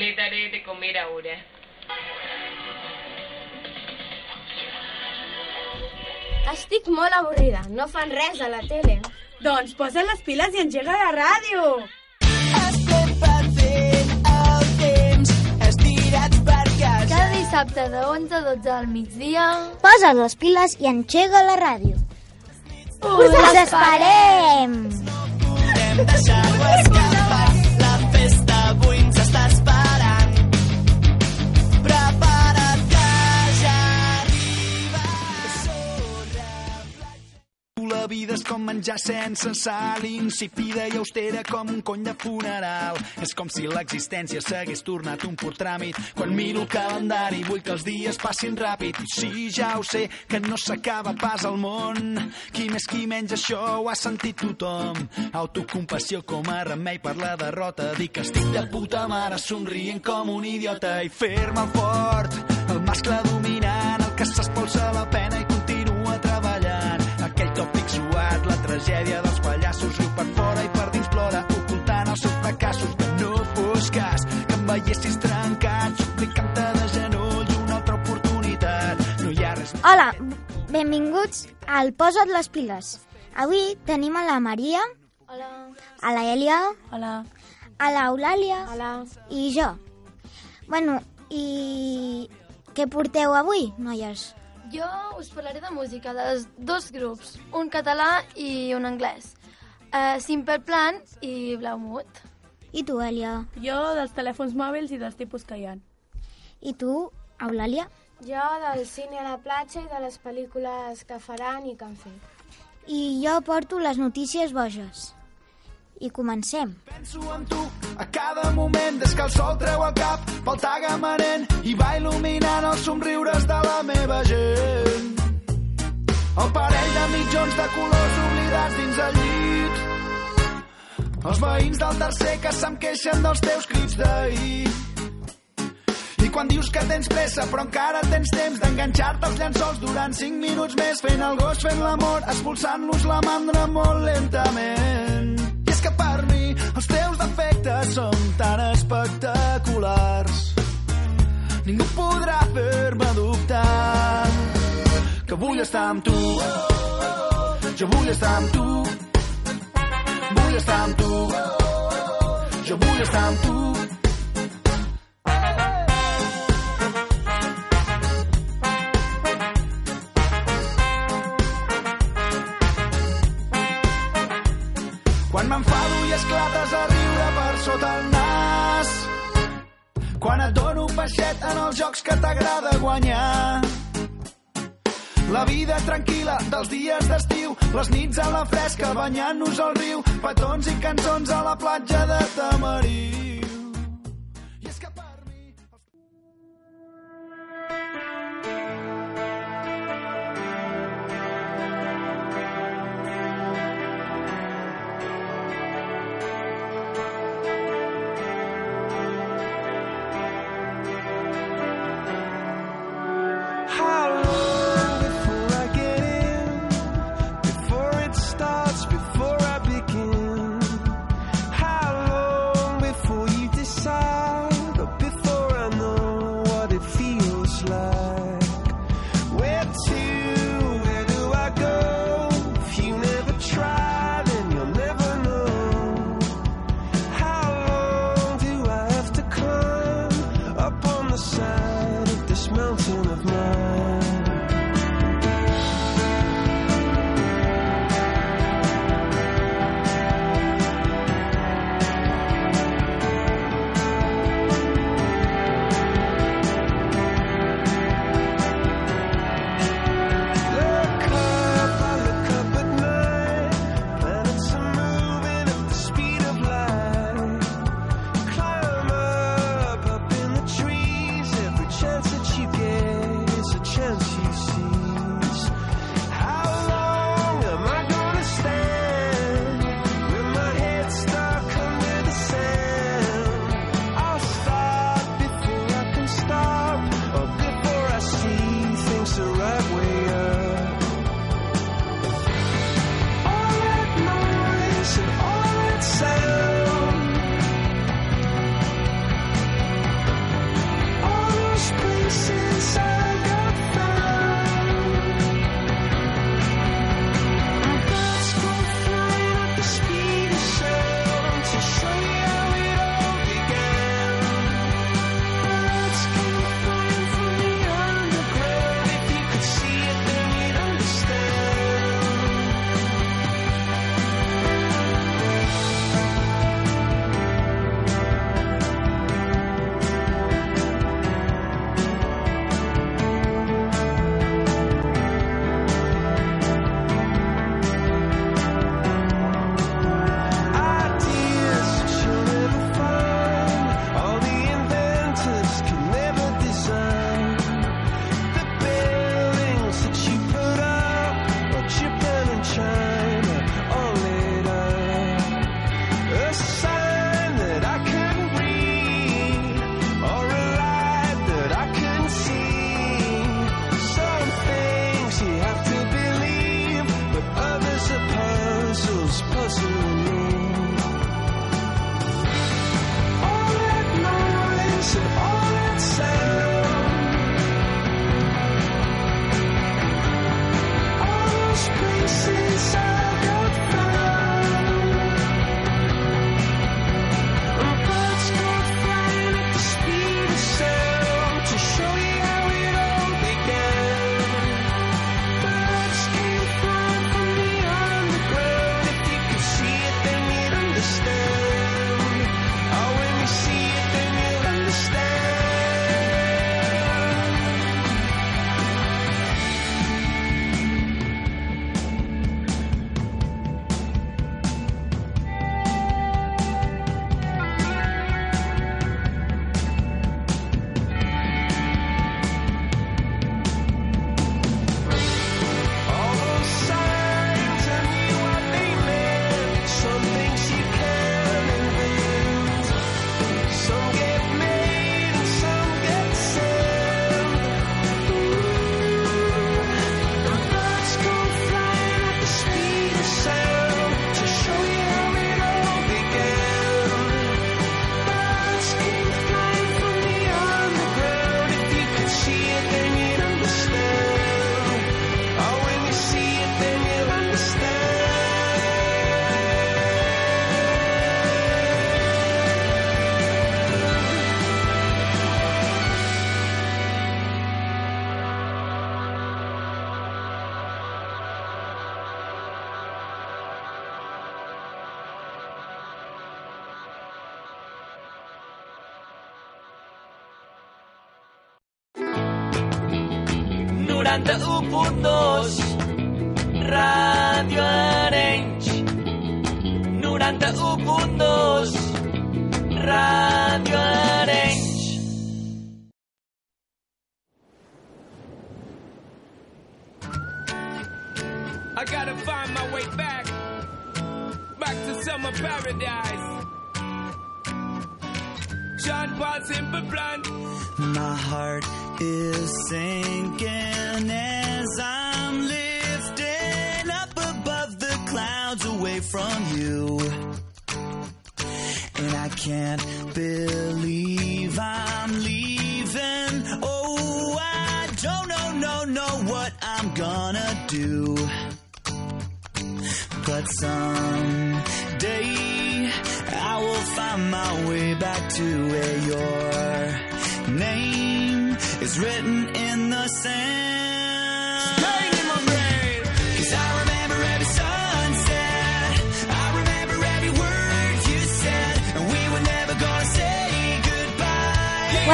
completaré de comer ahora. Estic molt avorrida. No fan res a la tele. Doncs posa les piles i engega la ràdio. Estem perdent el temps, estirats per casa. Cada dissabte de 11 a 12 del migdia... Posa les piles i engega la ràdio. Us esperem! Podem deixar-ho escapar, vida és com menjar sense sal, insípida i austera com un cony de funeral. És com si l'existència s'hagués tornat un pur tràmit. Quan miro el calendari vull que els dies passin ràpid. I sí, ja ho sé, que no s'acaba pas el món. Qui més qui menys això ho ha sentit tothom. Autocompassió com a remei per la derrota. Dic que estic de puta mare somrient com un idiota i fer-me fort. El mascle dominant, el que s'espolsa la pena tragèdia dels pallassos, riu per fora i per dins plora, ocultant els seus fracassos. No fos cas que em veiessis trencat, suplicant-te de genoll una altra oportunitat. No hi ha res Hola, benvinguts al Posa't les piles. Avui tenim a la Maria, Hola. a la Elia, Hola. a l'Eulàlia Hola. i jo. Bueno, i què porteu avui, noies? Jo us parlaré de música de dos grups, un català i un anglès. Uh, Simple Plan i Blaumut. I tu, Elia? Jo dels telèfons mòbils i dels tipus que hi ha. I tu, Eulàlia? Jo del cine a la platja i de les pel·lícules que faran i que han fet. I jo porto les notícies boges. I comencem. Penso en tu a cada moment des que el sol treu el cap pel tagamanent i va il·luminant els somriures de la meva gent. El parell de mitjons de colors oblidats dins el llit. Els veïns del tercer que se'm queixen dels teus crits d'ahir. I quan dius que tens pressa però encara tens temps d'enganxar-te als llençols durant 5 minuts més fent el gos, fent l'amor, expulsant-los la mandra molt lentament. Que per mi els teus defectes són tan espectaculars. Ningú podrà fer-me dubtar que vull estar amb tu. Jo vull estar amb tu. Vull estar amb tu. Jo vull estar amb tu Quan et dono peixet en els jocs que t'agrada guanyar. La vida tranquil·la dels dies d'estiu, les nits a la fresca banyant-nos al riu, petons i cançons a la platja de Tamariu. Ràdio Arenys 91.2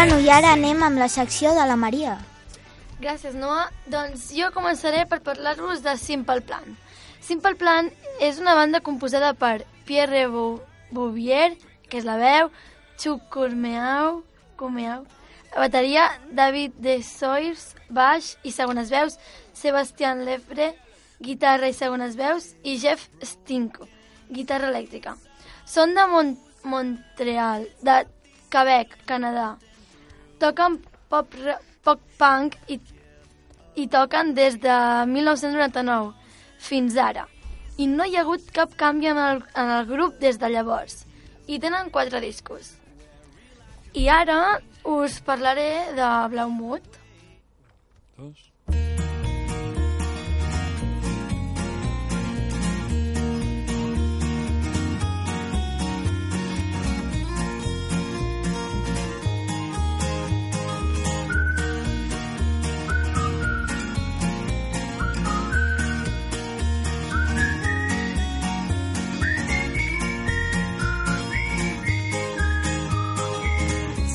Bueno, i ara anem amb la secció de la Maria. Gràcies, Noa. Doncs jo començaré per parlar-vos de Simple Plan. Simple Plan és una banda composada per Pierre Bou- Bouvier, que és la veu, Chuck Cormeau, Cormeau, la bateria, David de Soirs, baix i segones veus, Sebastián Lefre, guitarra i segones veus, i Jeff Stinko, guitarra elèctrica. Són de Mon Montreal, de Quebec, Canadà. Toquen pop, pop punk i, i toquen des de 1999 fins ara. I no hi ha hagut cap canvi en el, en el grup des de llavors. I tenen quatre discos. I ara us parlaré de Blaumut.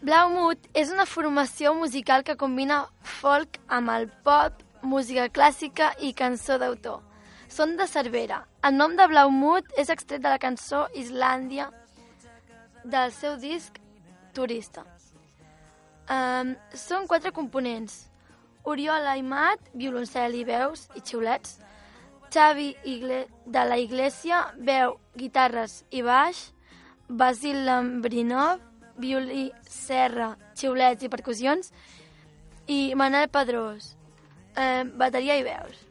Blaumut és una formació musical que combina folk amb el pop, música clàssica i cançó d'autor. són de Cervera. El nom de Blaumut és extret de la cançó Islàndia del seu disc Turista. Um, són quatre components. Oriol Aimat, violoncel i veus i xiulets. Xavi Igle de la Iglesia, veu, guitarres i baix. Basil Lambrinov, violí, serra, xiulets i percussions. I Manel Pedrós, eh, bateria i veus.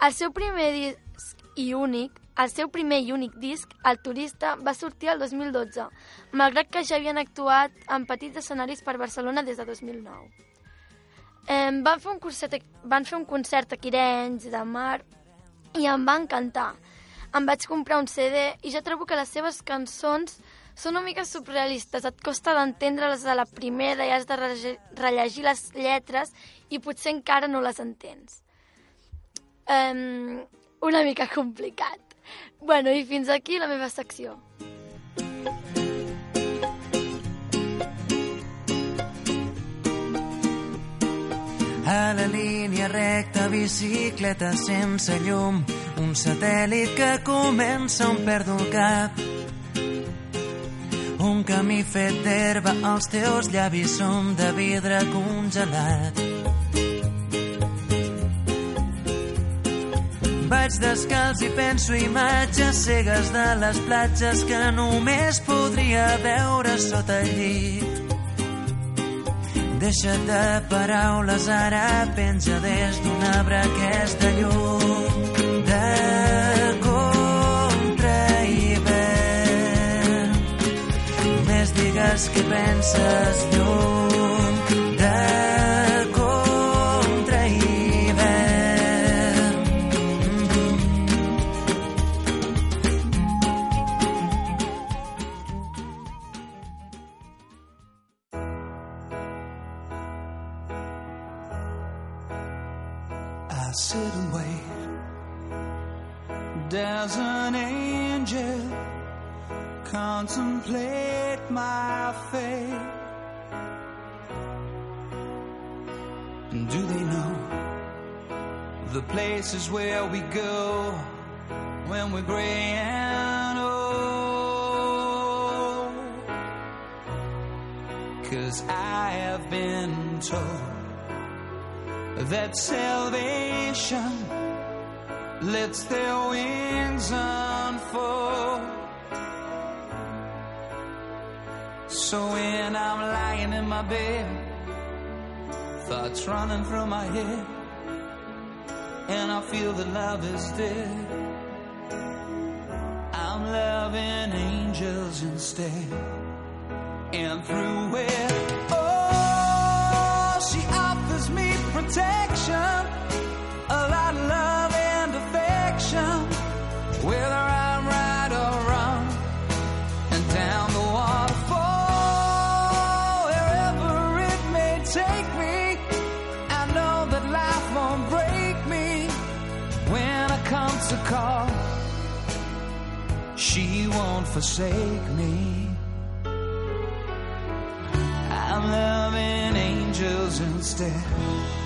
El seu primer disc i únic, el seu primer i únic disc, El turista, va sortir el 2012, malgrat que ja havien actuat en petits escenaris per Barcelona des de 2009. Eh, van, fer un concert, van fer un concert a Quirenys de Mar i em va encantar. Em vaig comprar un CD i ja trobo que les seves cançons són una mica surrealistes. Et costa d'entendre-les a la primera i has de rellegir les lletres i potser encara no les entens. Um, una mica complicat. Bueno, i fins aquí la meva secció. A la línia recta, bicicleta sense llum, un satèl·lit que comença on perdo cap. Un camí fet d'herba, els teus llavis són de vidre congelat. Vaig descalç i penso imatges cegues de les platges que només podria veure sota el llit. Deixa't de paraules, ara penja des d'un arbre aquesta llum de Què penses lluny places where we go when we're gray and old? Oh. Cause I have been told that salvation lets their wings unfold. So when I'm lying in my bed, thoughts running through my head, and I feel that love is dead, I'm loving angels instead. And through it, oh, she offers me protection, Won't forsake me. I'm loving angels instead.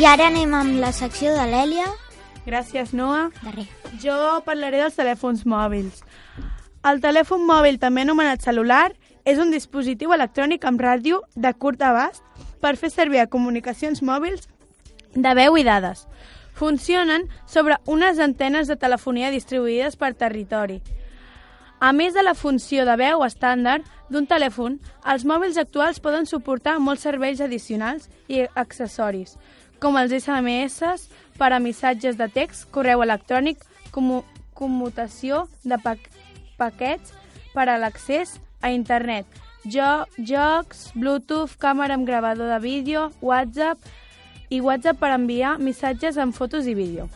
I ara anem amb la secció de l'Èlia. Gràcies, Noa. De res. Jo parlaré dels telèfons mòbils. El telèfon mòbil, també anomenat celular, és un dispositiu electrònic amb ràdio de curt abast per fer servir a comunicacions mòbils de veu i dades. Funcionen sobre unes antenes de telefonia distribuïdes per territori. A més de la funció de veu estàndard d'un telèfon, els mòbils actuals poden suportar molts serveis addicionals i accessoris, com els SMS per a missatges de text, correu electrònic, commutació de pa paquets per a l'accés a internet, jo jocs, bluetooth, càmera amb gravador de vídeo, whatsapp i whatsapp per enviar missatges amb fotos i vídeo.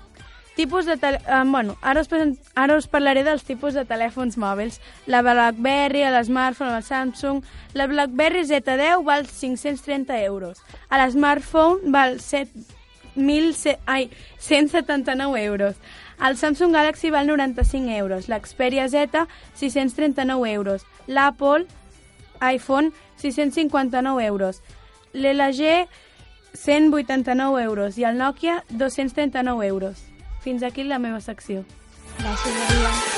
Tipus de tele... Eh, bueno, ara us, present... ara us parlaré dels tipus de telèfons mòbils. La BlackBerry, l'Smartphone, el Samsung... La BlackBerry Z10 val 530 euros. A l'Smartphone val 7... 1.000... Ai, 179 euros. El Samsung Galaxy val 95 euros, l'Xperia Z 639 euros, l'Apple iPhone 659 euros, l'LG 189 euros i el Nokia 239 euros. Fins aquí la meva secció. Gràcies, Maria.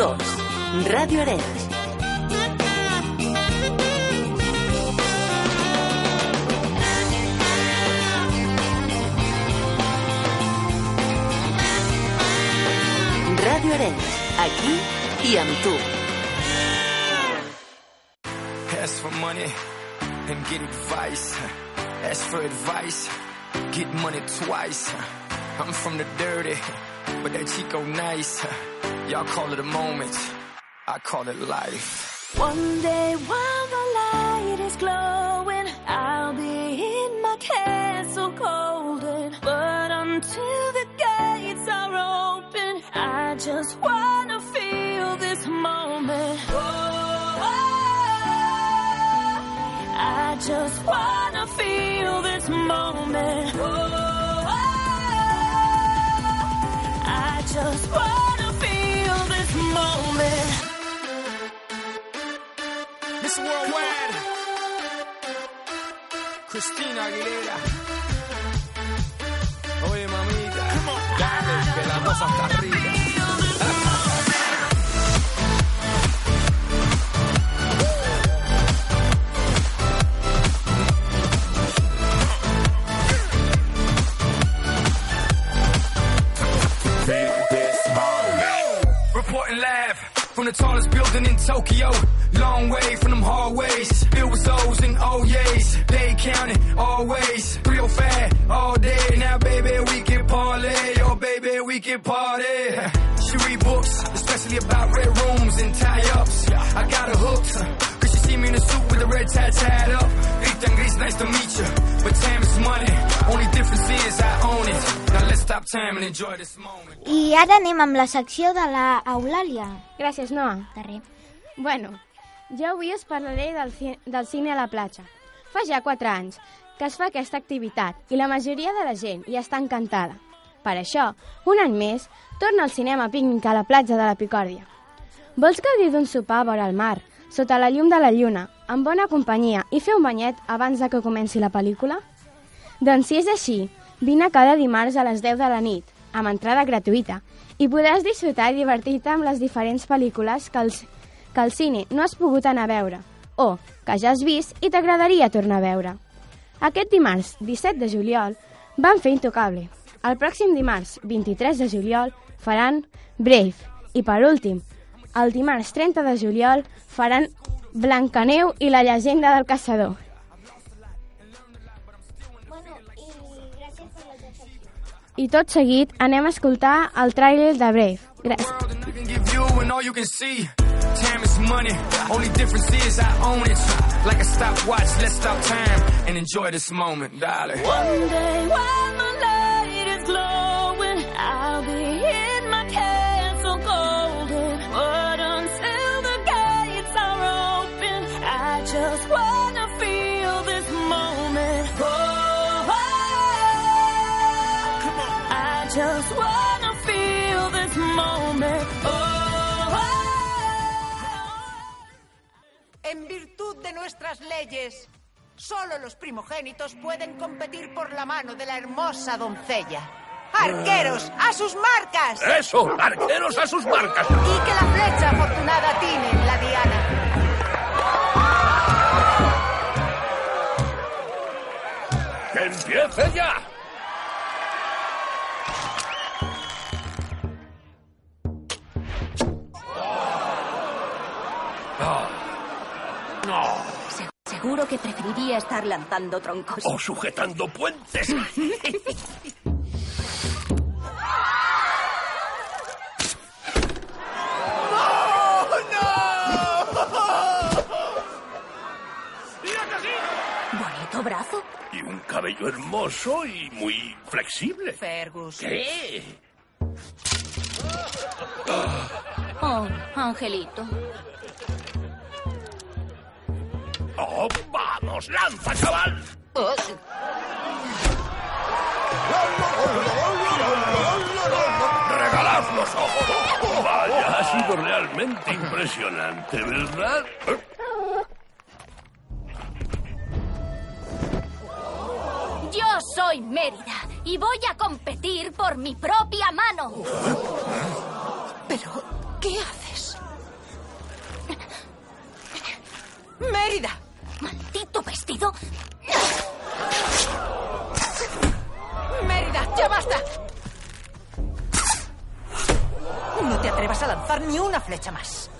2, Radio Arenas. Radio aquí y Ask for money and get advice. Ask for advice, get money twice. I'm from the dirty, but that Chico nice. Y'all call it a moment call it life. One day while the light is glowing, I'll be in my castle golden. But until the gates are open, I just wanna feel this moment. Oh, I just wanna feel this moment. Oh, I just wanna Christina Aguilera. Oye, mamita, dale, que la cosa está rica. Tie tied up. Ethan Gris, nice to meet you. But time is money. Only difference is I own it. Now let's stop time and enjoy this moment. I ara anem amb la secció de la Eulàlia. Gràcies, Noa. De res. Bueno, jo avui us parlaré del, ci del cine a la platja. Fa ja 4 anys que es fa aquesta activitat i la majoria de la gent hi està encantada. Per això, un any més, torna al cinema pícnic a la platja de la Picòrdia. Vols gaudir d'un sopar vora el mar, sota la llum de la lluna, amb bona companyia i fer un banyet abans de que comenci la pel·lícula? Doncs si és així, vine cada dimarts a les 10 de la nit, amb entrada gratuïta, i podràs disfrutar i divertir-te amb les diferents pel·lícules que el, que el cine no has pogut anar a veure, o que ja has vist i t'agradaria tornar a veure. Aquest dimarts, 17 de juliol, van fer Intocable. El pròxim dimarts, 23 de juliol, faran Brave. I per últim, el dimarts 30 de juliol faran Blancaneu i la llegenda del caçador. I tot seguit anem a escoltar el tràiler de Brave. Gràcies. Time is money. Only difference is I own it. Like a stopwatch, let's stop time and enjoy this moment, darling. One day while my nuestras leyes, solo los primogénitos pueden competir por la mano de la hermosa doncella. ¡Arqueros, a sus marcas! Eso, arqueros a sus marcas. Y que la flecha afortunada en la diana. ¡Que empiece ya! Seguro que preferiría estar lanzando troncos. O sujetando puentes. Bonito brazo. Y un cabello hermoso y muy flexible. Fergus. ¿Qué? Oh, Angelito. ¡Oh, vamos! ¡Lanza, chaval! ¡Regalad los ojos! Vaya, ha sido realmente impresionante, ¿verdad? Yo soy Mérida y voy a competir por mi propia mano. ¿Pero qué haces? ¡Mérida! ¡Maldito vestido! ¡Mérida, ya basta! No te atrevas a lanzar ni una flecha más.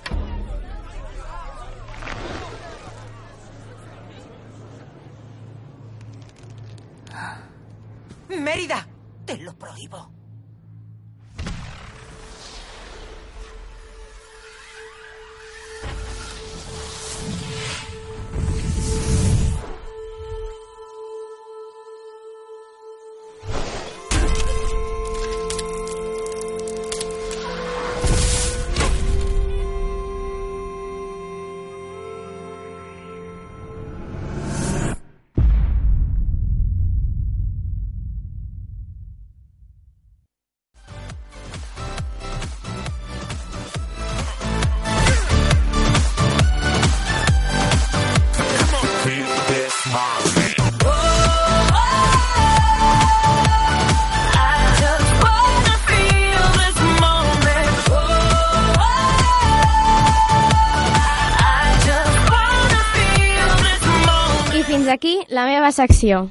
Mérida, te lo prohíbo. Aquí la meva secció.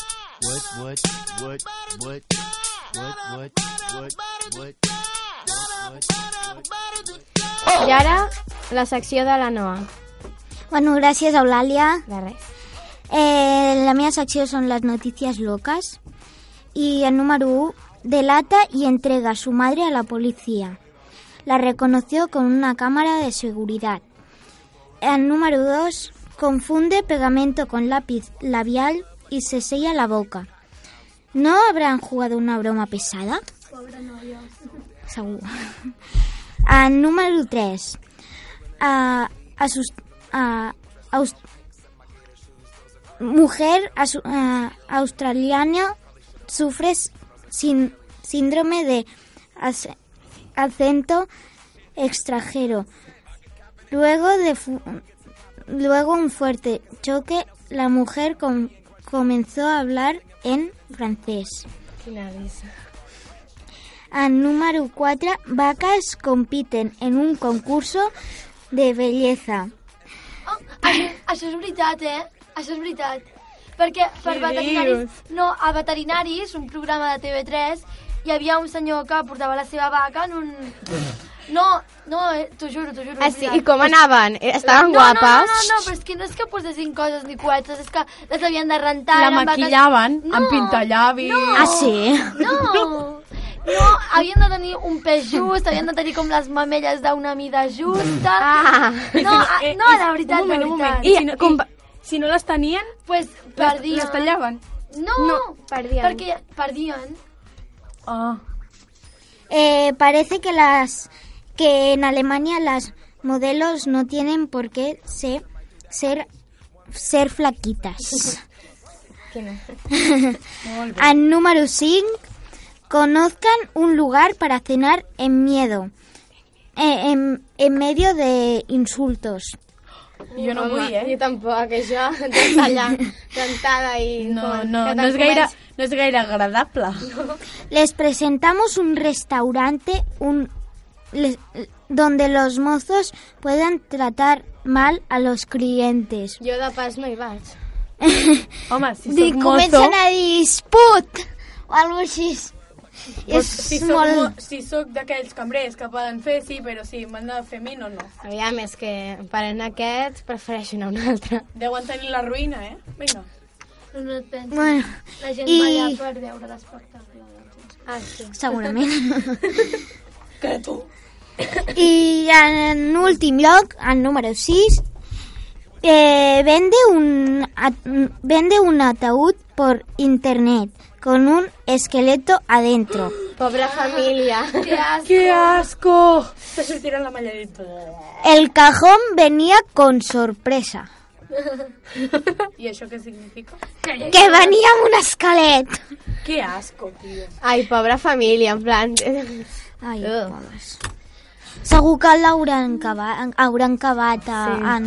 what, what, what, what, what, what, what, I ara, la secció de la Noa. Bueno, gràcies, Eulàlia. De res. Eh, la meva secció són les notícies loques. I el número 1 delata y entrega a su madre a la policía. La reconoció con una cámara de seguridad. El número 2 confunde pegamento con lápiz labial y se sella la boca. ¿No habrán jugado una broma pesada? Pobre novio. Segur. El número 3. Uh, asus, uh, aus, mujer australiana sufre sin, síndrome de ac- acento extranjero. Luego de fu- luego un fuerte choque, la mujer com- comenzó a hablar en francés. Al número 4, vacas compiten en un concurso de belleza. Oh, això, això és veritat, eh? Això és veritat. Perquè per Què veterinaris... dius? No, a Veterinaris, un programa de TV3, hi havia un senyor que portava la seva vaca en un... No, no, eh, t'ho juro, t'ho juro. Ah, sí? I com anaven? Eh, Estaven no, guapes? No, no, no, no, però és que no és que posessin coses ni coetes, és que les havien de rentar. La eren vaques- maquillaven no, amb pintallavis. No, Ah, sí? No, no, havien de tenir un pes just, havien de tenir com les mamelles d'una mida justa. Ah. No, ah, Eh, no, eh, la veritat, un moment, la un veritat. moment. I, si, no, com, si no les tenien, Pues perdien. les tallaven. No, No, perdien. perquè perdien. Ah. Eh, parece que las que en Alemania las modelos no tienen por qué ser ser, ser flaquitas. Al número 5, conozcan un lugar para cenar en miedo, eh, en, en medio de insultos. Jo no vull, eh? Jo tampoc, això, d'estar allà sentada i... No, no, que no és gaire, no és gaire agradable. Les presentamos un restaurante un, les- donde los mozos puedan tratar mal a los clientes. Jo de pas no hi vaig. Home, si soc mozo... comencen a dir disput o alguna així. És si, soc, molt... mo- si soc d'aquells cambrers que poden fer, sí, però si m'han de fer a mi, no, no. Aviam, és que parant aquests prefereixo anar a un altre. Deuen tenir la ruïna, eh? Vinga. No, no et pensis. Bueno, La gent i- va allà per veure l'espectacle. Ah, sí. Segurament. Que tu. Y en últim lloc, al número 6, eh, vende, un, vende un ataúd por internet con un esqueleto adentro. Pobra família. Que asco. Que asco! Te sortirà la malla dit. El cajón venía con sorpresa, I això què significa? que venía amb un esquelet. Que asco, tio. Ai, pobra família, en plan... Ai, Ugh. pobres. Segur que l'hauran cavat, hauran cavat a, Sí. en,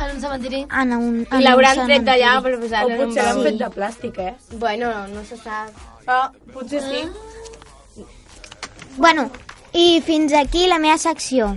En un cementiri. en un I en l'hauran un tret d'allà per O posar-lo en un potser l'han baúl. fet de plàstic, eh? Bueno, no se sap. Ah, potser sí. Bueno, i fins aquí la meva secció.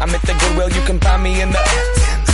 I'm at the Goodwill, you can find me in the.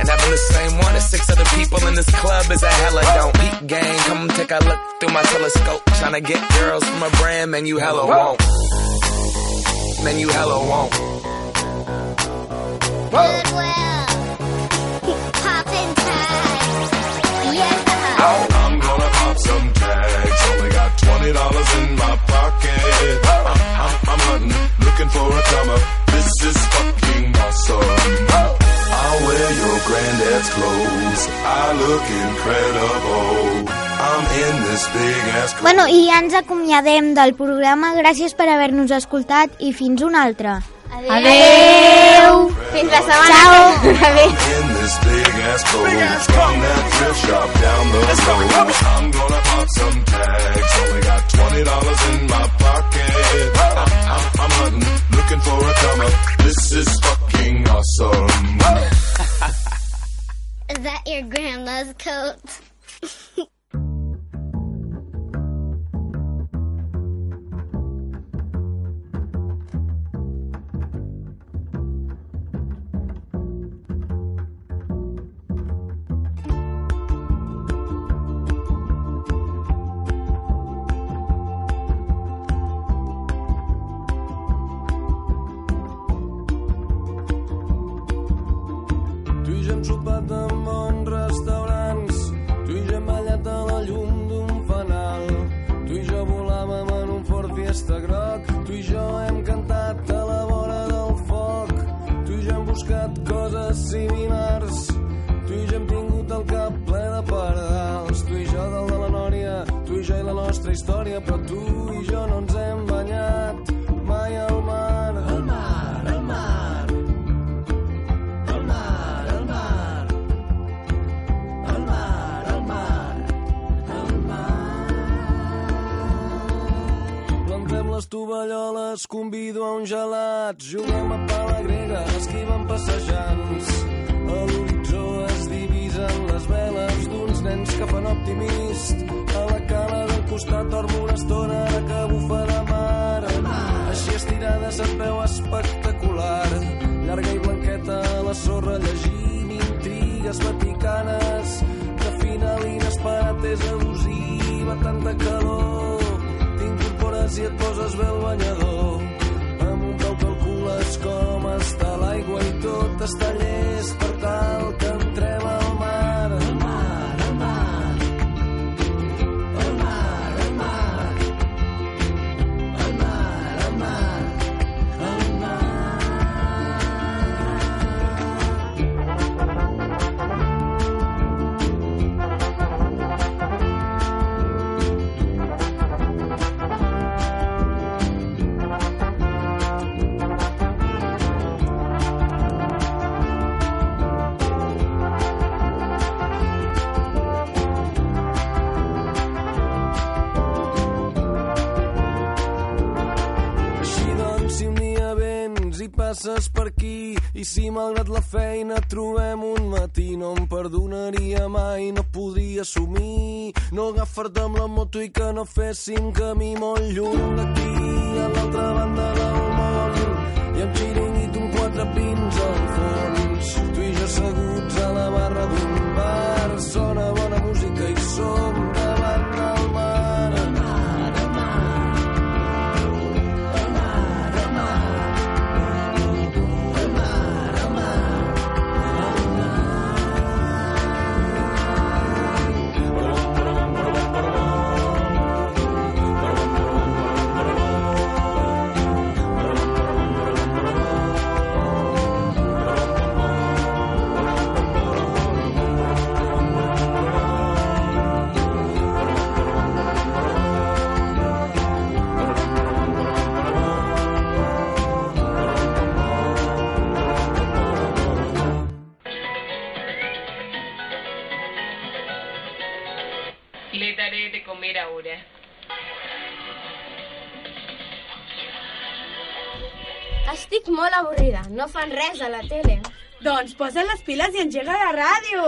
And having the same one as six other people in this club is a hella don't. Peep gang, come take a look through my telescope. Trying to get girls from a brand, man, you hella won't. Man, you hella won't. I'm gonna pop some tags. Only got twenty dollars in my pocket. I'm, I'm, I'm hunting, looking for a come up. This is fucking awesome. I'll wear your granddad's clothes. I look incredible. I'm in this big ass. Bueno, i ja ens acomiadem del programa. Gràcies per haver-nos escoltat i fins una altra. Adeu! Fins la setmana Ciao. que ve. in this big ass coat. From that thrift shop down the road. I'm gonna pop some tags. Only got twenty dollars in my pocket. I'm, I'm, I'm hunting, looking for a come up. This is fucking awesome. Is that your grandma's coat? coses similars, tu i jo hem tingut tovalloles, convido a un gelat, juguem a pala grega, esquivem passejants. A l'horitzó es divisen les veles d'uns nens que fan optimist. A la cala del costat dormo una estona que bufa de mar. Així estirada se't veu espectacular. Llarga i blanqueta a la sorra llegint intrigues vaticanes. De final inesperat és abusiva, tanta calor. T'incorpores i et poses bé el banyador. Amb un peu calcules com està l'aigua i tot està llest per tal que entrem per aquí i si malgrat la feina trobem un matí no em perdonaria mai, no podria assumir no agafar-te amb la moto i que no féssim camí molt lluny d'aquí. A l'altra banda del món i amb xiringuit un quatre pins al fons tu i jo asseguts a la barra d'un Estic molt avorrida. No fan res a la tele. Doncs posa les piles i engega la ràdio.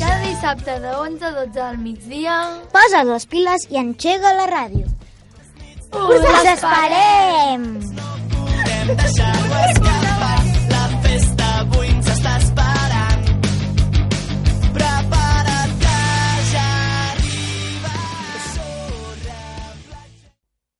Cada dissabte de 11 a 12 al migdia... Posa les piles i engega la ràdio. Us Us esperem! Deixar-ho escapar.